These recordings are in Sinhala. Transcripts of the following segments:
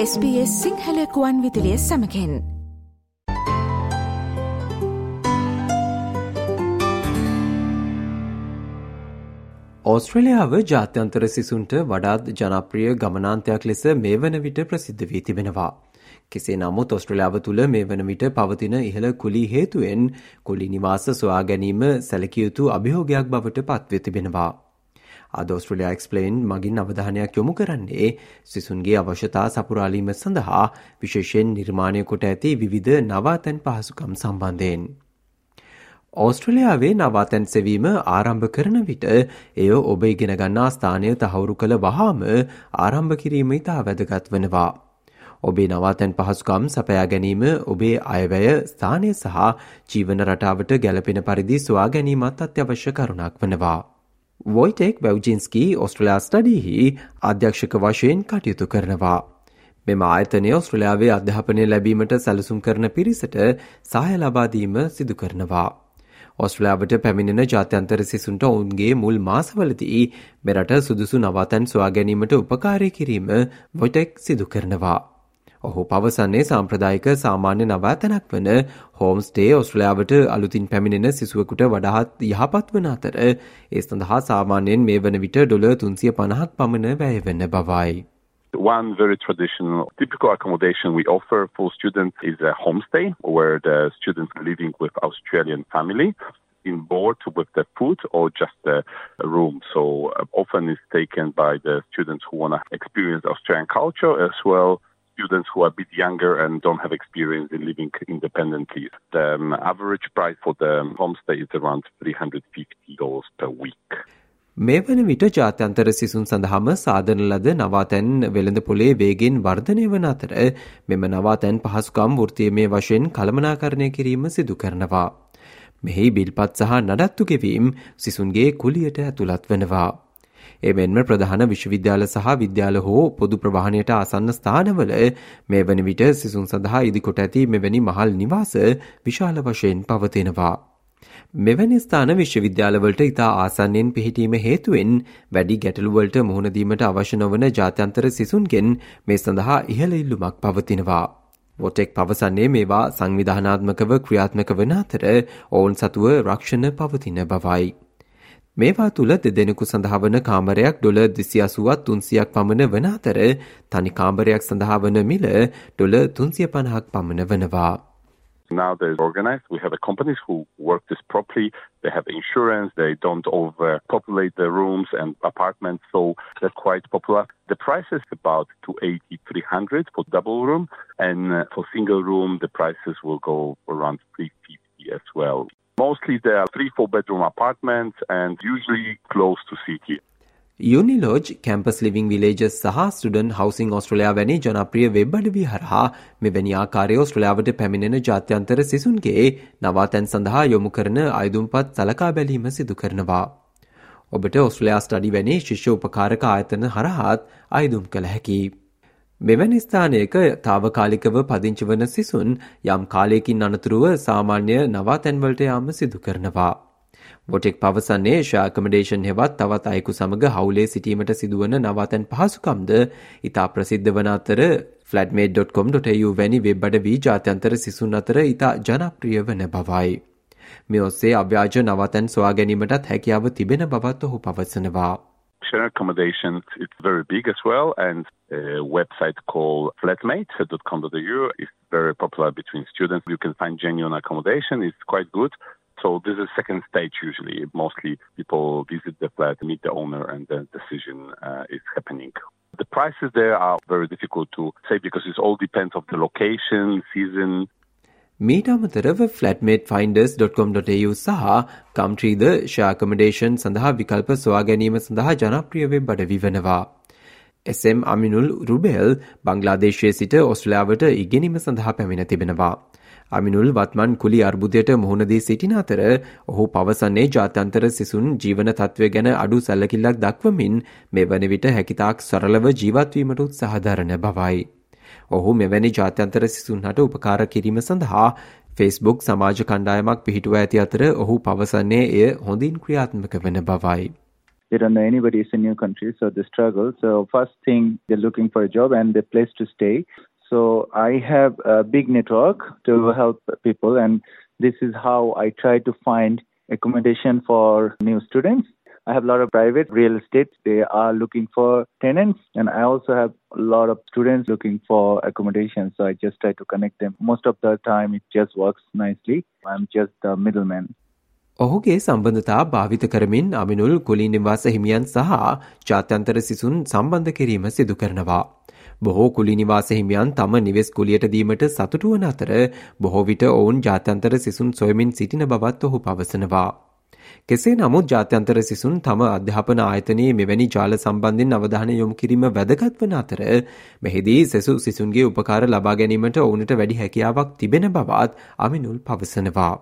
SBS සිංහලකුවන් විදිලිය සමකෙන් ඕස්ට්‍රලියාව ජාත්‍යන්තර සිසුන්ට වඩාත් ජනප්‍රිය ගමනාන්තයක් ලෙස මේ වන විට ප්‍රසිද්ධ වී තිබෙනවා. කෙසේ නමුත් ඔස්ට්‍රලියාව තුළ මේ වන විට පවතින ඉහළ කුලි හේතුවෙන් කුලි නිවාස සොයා ගැනීම සැලකියයුතු අභිහෝගයක් බවට පත්ව තිබෙනවා. අද ඔස්ට්‍රලයා එක්ස්පලේන් මගින් අවධානයක් යොමු කරන්නේ සිසුන්ගේ අවශ්‍යතා සපුරාලීම සඳහා විශේෂයෙන් නිර්මාණය කොට ඇති විවිධ නවාතැන් පහසුකම් සම්බන්ධයෙන්. ඕස්ට්‍රලියාවේ නවාතැන් සෙවීම ආරම්භ කරන විට එය ඔබ ඉගෙන ගන්නා ස්ථානය තහවුරු කළ වහාම ආරම්භ කිරීම ඉතා වැදගත් වනවා. ඔබේ නවාතැන් පහසුකම් සපයා ගැනීම ඔබේ අයවැය ස්ථානය සහ ජීවන රටාවට ගැලපෙන පරිදි සොයා ගැනීමත් අත්‍යවශ්‍ය කරුණක් වනවා. වොයිටෙක් වැව්ජින්ස්කී ඔස්ට්‍රලයා ස්ටඩිහි අධ්‍යක්ෂක වශයෙන් කටයුතු කරනවා. මෙම ආයතනය ඔස්ට්‍රලයාාවේ අධ්‍යාපනය ලැබීමට සැලසුම් කරන පිරිසට සහය ලබාදීම සිදු කරනවා. ඔස්ට්‍රලයාාවට පැමිණෙන ජාත්‍යන්තර සිසුන්ට ඔවුන්ගේ මුල් මාසවලදී මෙරට සුදුසු නවාතැන් සොයා ගැනීමට උපකාරය කිරීම වොටෙක් සිදු කරනවා. ඔහු පවසන්නේ සාම්ප්‍රදායික සාමාන්‍ය නවාතැනක් වන හෝම්ස්ටේ ඔස්ට්‍රලයාාවට අලුතින් පැමිණෙන සිසුවකුට වඩහත් යහපත් වන අතර ඒ සඳහා සාමාන්‍යයෙන් මේ වන විට ඩොල තුන්සිය පණහක් පමණ වැයවෙන්න බවයි. One very traditional typical accommodation we offer for students is a homestay where the students are living with Australian family in board with the food or just a room. So uh, often it's taken by the students who want to experience Australian culture as well students who are a bit younger and don't have experience in living independently. The um, average price for the homestay is around $350 per week. මේ වන විට ජාත්‍යන්තර සිසුන් සඳහාම සාධන ලද නවාතැන් වෙළඳ පොලේ වේගෙන් වර්ධනය වන අතර මෙම නවාතැන් පහසුකම් වෘතියමේ වශයෙන් කළමනාකරණය කිරීම සිදු කරනවා. මෙහි බිල්පත් සහ නඩත්තු ගෙවීම් සිසුන්ගේ කුලියට ඇතුළත් වනවා. එමෙන්ම ප්‍රධාන විශ්වවිද්‍යාල සහ විද්‍යාල හෝ පොදු ප්‍රවාහණයට ආසන්න ස්ථානවල මේ වන විට සිසුන් සඳහා ඉදිකොට ඇති මෙවැනි මහල් නිවාස විශාල වශයෙන් පවතිනවා. මෙවැනි ස්ථාන විශ්වවිද්‍යාලවලට ඉතා ආසන්නයෙන් පිහිටීම හේතුවෙන් වැඩි ගැටලුවලට මුහුණදීමට අවශ්‍ය නොවන ජාත්‍යන්තර සිසුන්ගෙන් මේ සඳහා ඉහළ ඉල්ලුමක් පවතිනවා. වොටෙක් පවසන්නේ මේවා සංවිධානාත්මකව ක්‍රියාත්මක වන අතර ඔවුන් සතුව රක්ෂණ පවතින බවයි. මේවා තුළ දෙදෙනෙකු සඳහා වන කාමරයක් ඩොල දෙසි අසුවත් තුන්සියක් පමණ වන අතර තනි කාමරයක් සඳහා වන මිල ඩොල තුන්සිය පණහක් පමණ වනවා. Now they're organized. We have companies who work this properly. They have insurance. They don't overpopulate the rooms and apartments, so they're quite popular. The price is about 280, 300 for double room, and uh, for single room, the prices will go around 350 as well. Mostly they are three, four bedroom apartments and usually close to city. UniLodge campus living villages සහ ස්ටඩන් හවසිං ඔස්ට්‍රලයා වැනි ජනප්‍රිය වෙබ් අඩවී හරහා මෙවැනි ආකාරය ඔස්ට්‍රලයාාවට පැමිණෙන ජාත්‍යන්තර සිසුන්ගේ නවාතැන් සඳහා යොමු කරන අයුදුම්පත් සලකා බැලීම සිදු කරනවා. ඔබට ඔස්ට්‍රලයා ස්ටඩි වැනි ශිෂ්‍ය උපකාරක ආයතන හරහාත් අයිදුම් කළ හැකි. මෙවැනි ස්ථානයක තාවකාලිකව පදිංචි වන සිසුන් යම් කාලයකින් අනතුරුව සාමාන්‍ය නවාතැන්වලට යාම සිදු කරනවා. වොටෙක් පවසන්නේ ශාකමඩේෂන් හෙවත් තවත් අයෙකු සමඟ හවුලේ සිටීමට සිදුවන නවාතැන් පහසුකම්ද ඉතා ප්‍රසිද්ධ වන අතර ෆලඩමේ.com.ු වැනි වෙබ්බඩ වී ජාත්‍යන්තර සිසුන් අතර ඉතා ජනප්‍රිය වන බවයි. මේ ඔස්සේ අව්‍යාජ නවතැන් සොයා ගැනීමටත් හැකියාව තිබෙන බවත් ඔහු පවසනවා. Share accommodations, it's very big as well, and a website called flatmate.com.au is very popular between students. You can find genuine accommodation, it's quite good. So this is second stage usually. Mostly people visit the flat, meet the owner, and the decision uh, is happening. The prices there are very difficult to say because it all depends of the location, season, මීට අමතරව flatmatefinders.com.au සහ කම්ට්‍රීද ශාකමඩේෂන් සඳහා විකල්ප සොයා ගැනීම සඳහා ජනප්‍රිය වෙබ් අඩවි වනවා. SM අමිනුල් රුබෙල් බංගලාදේශයේ සිට ඔස්ට්‍රලයාාවට ඉගෙනීම සඳහා පැමිණ තිබෙනවා. අමිනුල් වත්මන් කුලි අර්බුදයට මුහුණදී සිටින අතර ඔහු පවසන්නේ ජාත්‍යන්තර සිසුන් ජීවන තත්ත්වය ගැන අඩු සැල්ලකිල්ලක් දක්වමින් මේ වන විට හැකිතාක් සරලව ජීවත්වීමටුත් සහධරණ බවයි. ඔහු මෙවැනි ජාත්‍යන්තර සිසුන්හට උපකාර කිරීම සඳහා ෆෙස්බුක් සමාජ කණ්ඩායමක් පිහිටුව ඇති අතර ඔහු පවසන්නේ එය හොඳින් ක්‍රියාත්මක වන බවයි. they don't know anybody. It's a new country, so they struggle. So first thing, they're looking for a job and the place to stay. So I have a big network to help people, and this is how I try to find accommodation for new students. I have a lot of private real estate. They are looking for tenants, and I also have a lot of students looking for accommodation. So I just try to connect them. Most of the time, it just works nicely. I'm just the middleman. ඔහුගේ සම්බන්ධතා භාවිත කරමින් අමිනුල් කුලී නිවාස හිමියන් සහ ජාත්‍යන්තර සිසුන් සම්බන්ධ කිරීම සිදු කරනවා. බොහෝ කුලි නිවාස හිමියන් තම නිවෙස් කුලියට දීමට සතුටු වන අතර බොහෝ විට ඔවුන් ජාත්‍යන්තර සිසුන් සොයමින් සිටින බවත් ඔහු පවසනවා. කෙසේ නමුත් ජාත්‍යන්තර සිසුන් තම අධ්‍යාපන ආයතනයේ මෙවැනි ජාල සම්බන්ධයෙන් අවධානය යොමු කිරීම වැදගත් වන අතර මෙහිදී සෙසු සිසුන්ගේ උපකාර ලබා ගැනීමට ඔවුනට වැඩි හැකියාවක් තිබෙන බවත් අමිනුල් පවසනවා.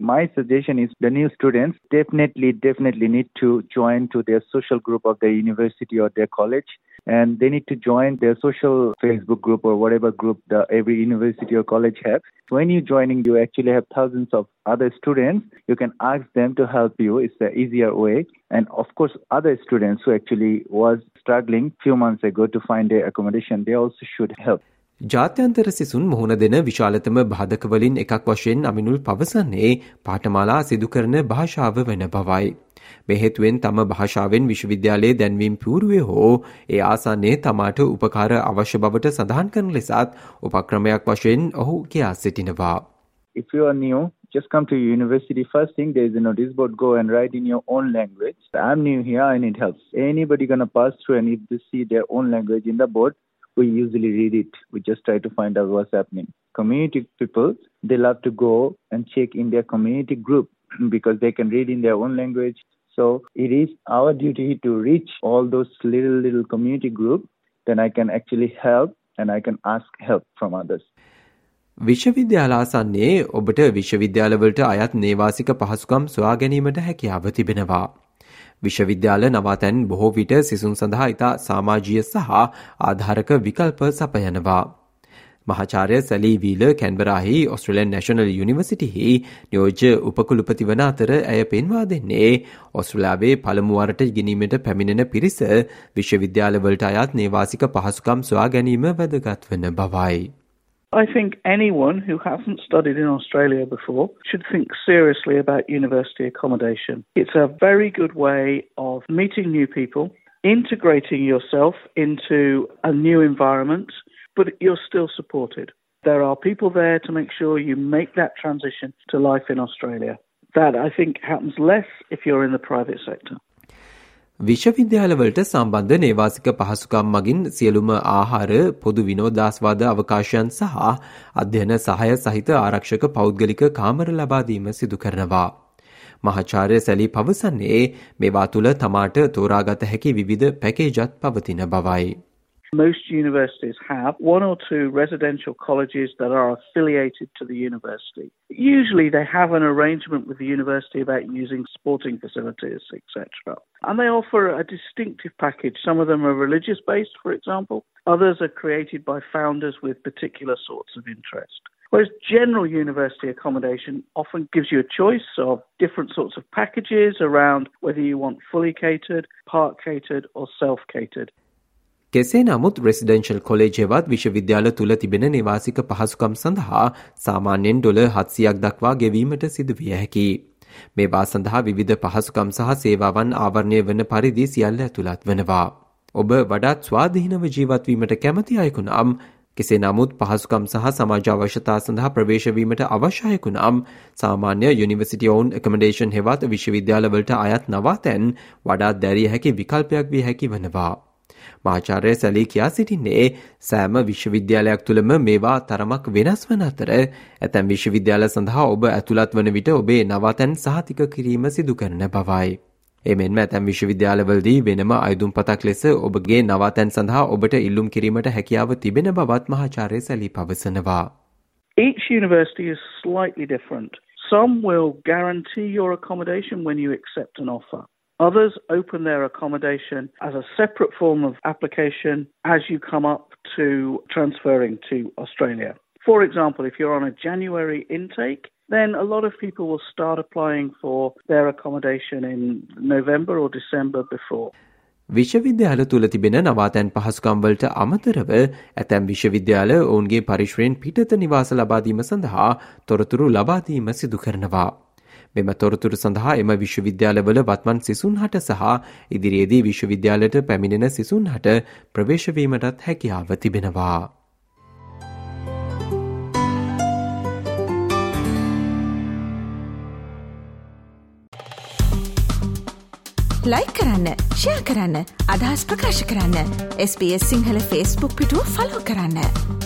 My suggestion is the new students definitely, definitely need to join to their social group of their university or their college. And they need to join their social Facebook group or whatever group the every university or college has. When you're joining, you actually have thousands of other students. You can ask them to help you. It's the easier way. And of course, other students who actually was struggling few months ago to find their accommodation, they also should help. ජාත්‍යන්තර සිසුන් මුහුණ දෙන විශාලතම බාධකවලින් එකක් වශයෙන් අමිනුල් පවසන්නේ පාඨමාලා සිදු කරන භාෂාව වෙන බවයි. මෙහෙතුවෙන් තම භාෂාවෙන් විශ්වවිද්‍යාලයේ දැන්වීම් පූරුවේ හෝ ඒ ආසන්නයේ තමාට උපකාර අවශ්‍ය බවට සඳහන් කරන ලෙසත් උපක්‍රමයක් වශයෙන් ඔහු කියා සිටිනවා. If you are new, just come to university. First thing, there is a notice board. Go and write in your own language. I'm new here. I need help. Anybody gonna pass through and if they see their own language in the board, we usually read it. We just try to find out what's happening. Community people, they love to go and check in their community group because they can read in their own language. So it is our duty to reach all those little, little community group. Then I can actually help and I can ask help from others. විශ්වවිද්‍යාලාසන්නේ ඔබට විශ්වවිද්‍යාලවලට අයත් නේවාසික පහසුකම් සොයා ගැනීමට හැකියාව තිබෙනවා. විශ්වවිද්‍යාල නවාතැන් බොහෝ විට සිසුන් සඳහා ඉතා සාමාජීය සහ ආධාරක විකල්ප සපයනවා. මහාචාර්ය සැලී වීල කැන්බරාහි ඔස්ට්‍රලන් නැශනල් යුනිවසිටිහි නියෝජ්‍ය උපකුළුපති වන අතර ඇය පෙන්වා දෙන්නේ ඔස්ට්‍රලාවේ පළමුුවරට ගෙනීමට පැමිණෙන පිරිස විශ්වවිද්‍යාලවලට අයත් නේවාසික පහසුකම් සොයා ගැනීම වැදගත් වන බවයි. I think anyone who hasn't studied in Australia before should think seriously about university accommodation. It's a very good way of meeting new people, integrating yourself into a new environment, but you're still supported. There are people there to make sure you make that transition to life in Australia. That I think happens less if you're in the private sector. විශ්වවිද්‍යාලවලට සම්බන්ධ නේවාසික පහසුකම් මගින් සියලුම ආහාර පොදු විනෝදාස්වාද අවකාශයන් සහ අධ්‍යයන සහය සහිත ආරක්ෂක පෞද්ගලික කාමර ලබාදීම සිදු කරනවා. මහාචාර්ය සැලී පවසන්නේ මේවා තුළ තමාට තෝරාගත හැකි විවිධ පැකේජත් පවතින බවයි. Most universities have one or two residential colleges that are affiliated to the university. Usually they have an arrangement with the university about using sporting facilities, etc. And they offer a distinctive package. Some of them are religious based, for example. Others are created by founders with particular sorts of interest. Whereas general university accommodation often gives you a choice of different sorts of packages around whether you want fully catered, part catered, or self catered. කෙසේ නමුත් රෙසිඩෙන්ශල් කොලේජයවත් විශ්වවිද්‍යාල තුළ තිබෙන නිවාසික පහසුකම් සඳහා සාමාන්‍යයෙන් ඩොල හත්සියක් දක්වා ගෙවීමට සිදුවිය හැකි. මේවා සඳහා විවිධ පහසුකම් සහ සේවාවන් ආවරණය වන පරිදි සියල්ල ඇතුළත් වනවා. ඔබ වඩාත් ස්වාධීනව ජීවත්වීමට කැමති අයකු නම් කෙසේ නමුත් පහසුකම් සහ සමාජ අවශ්‍යතා සඳහා ප්‍රවේශවීමට අවශ්‍යයකු නම් සාමාන්‍ය යුනිවසිටි ඔවුන් එකමඩේෂන් හෙවත් විශ්වවිද්‍යාලවලට අයත් නවාතැන් වඩාත් දැරිය හැකි විකල්පයක් විය හැකි වනවා. මහාචාර්ය සැලී කියා සිටින්නේ සෑම විශ්වවිද්‍යාලයක් තුළම මේවා තරමක් වෙනස් වන අතර ඇතැම් විශ්වවිද්‍යාල සඳහා ඔබ ඇතුළත් වන විට ඔබේ නවාතැන් සහතික කිරීම සිදු කරන බවයි. එමෙන්ම ඇතැම් විශ්වවිද්‍යාලවලදී වෙනම අයුතුම් පතක් ලෙස ඔබගේ නවාතැන් සඳහා ඔබට ඉල්ලුම් කිරීමට හැකියාව තිබෙන බවත් මහාචාර්ය සැලී පවසනවා. Each university is slightly different. Some will guarantee your accommodation when you accept an offer. Others open their accommodation as a separate form of application as you come up to transferring to Australia. For example, if you're on a January intake, then a lot of people will start applying for their accommodation in November or December before. විශ්වවිද්‍යාල තුළ තිබෙන නවාතැන් පහසුකම්වලට අමතරව ඇතැම් විශ්වවිද්‍යාල ඔවුන්ගේ පරිශ්‍රයෙන් පිටත නිවාස ලබාදීම සඳහා තොරතුරු ලබාදීම සිදු කරනවා. මෙම තොරතුරු සඳහා එම විශ්වවිද්‍යාලවල වත්මන් සිසුන් හට සහ ඉදිරියේදී විශ්වවිද්‍යාලයට පැමිණෙන සිසුන් හට ප්‍රවේශවීමටත් හැකියාව තිබෙනවා. ලයි කරන්න ෂයා කරන්න අදහස් ප්‍රකාශ කරන්න SBS සිංහල ෆස්බුක් පිටුව ෆලෝ කරන්න.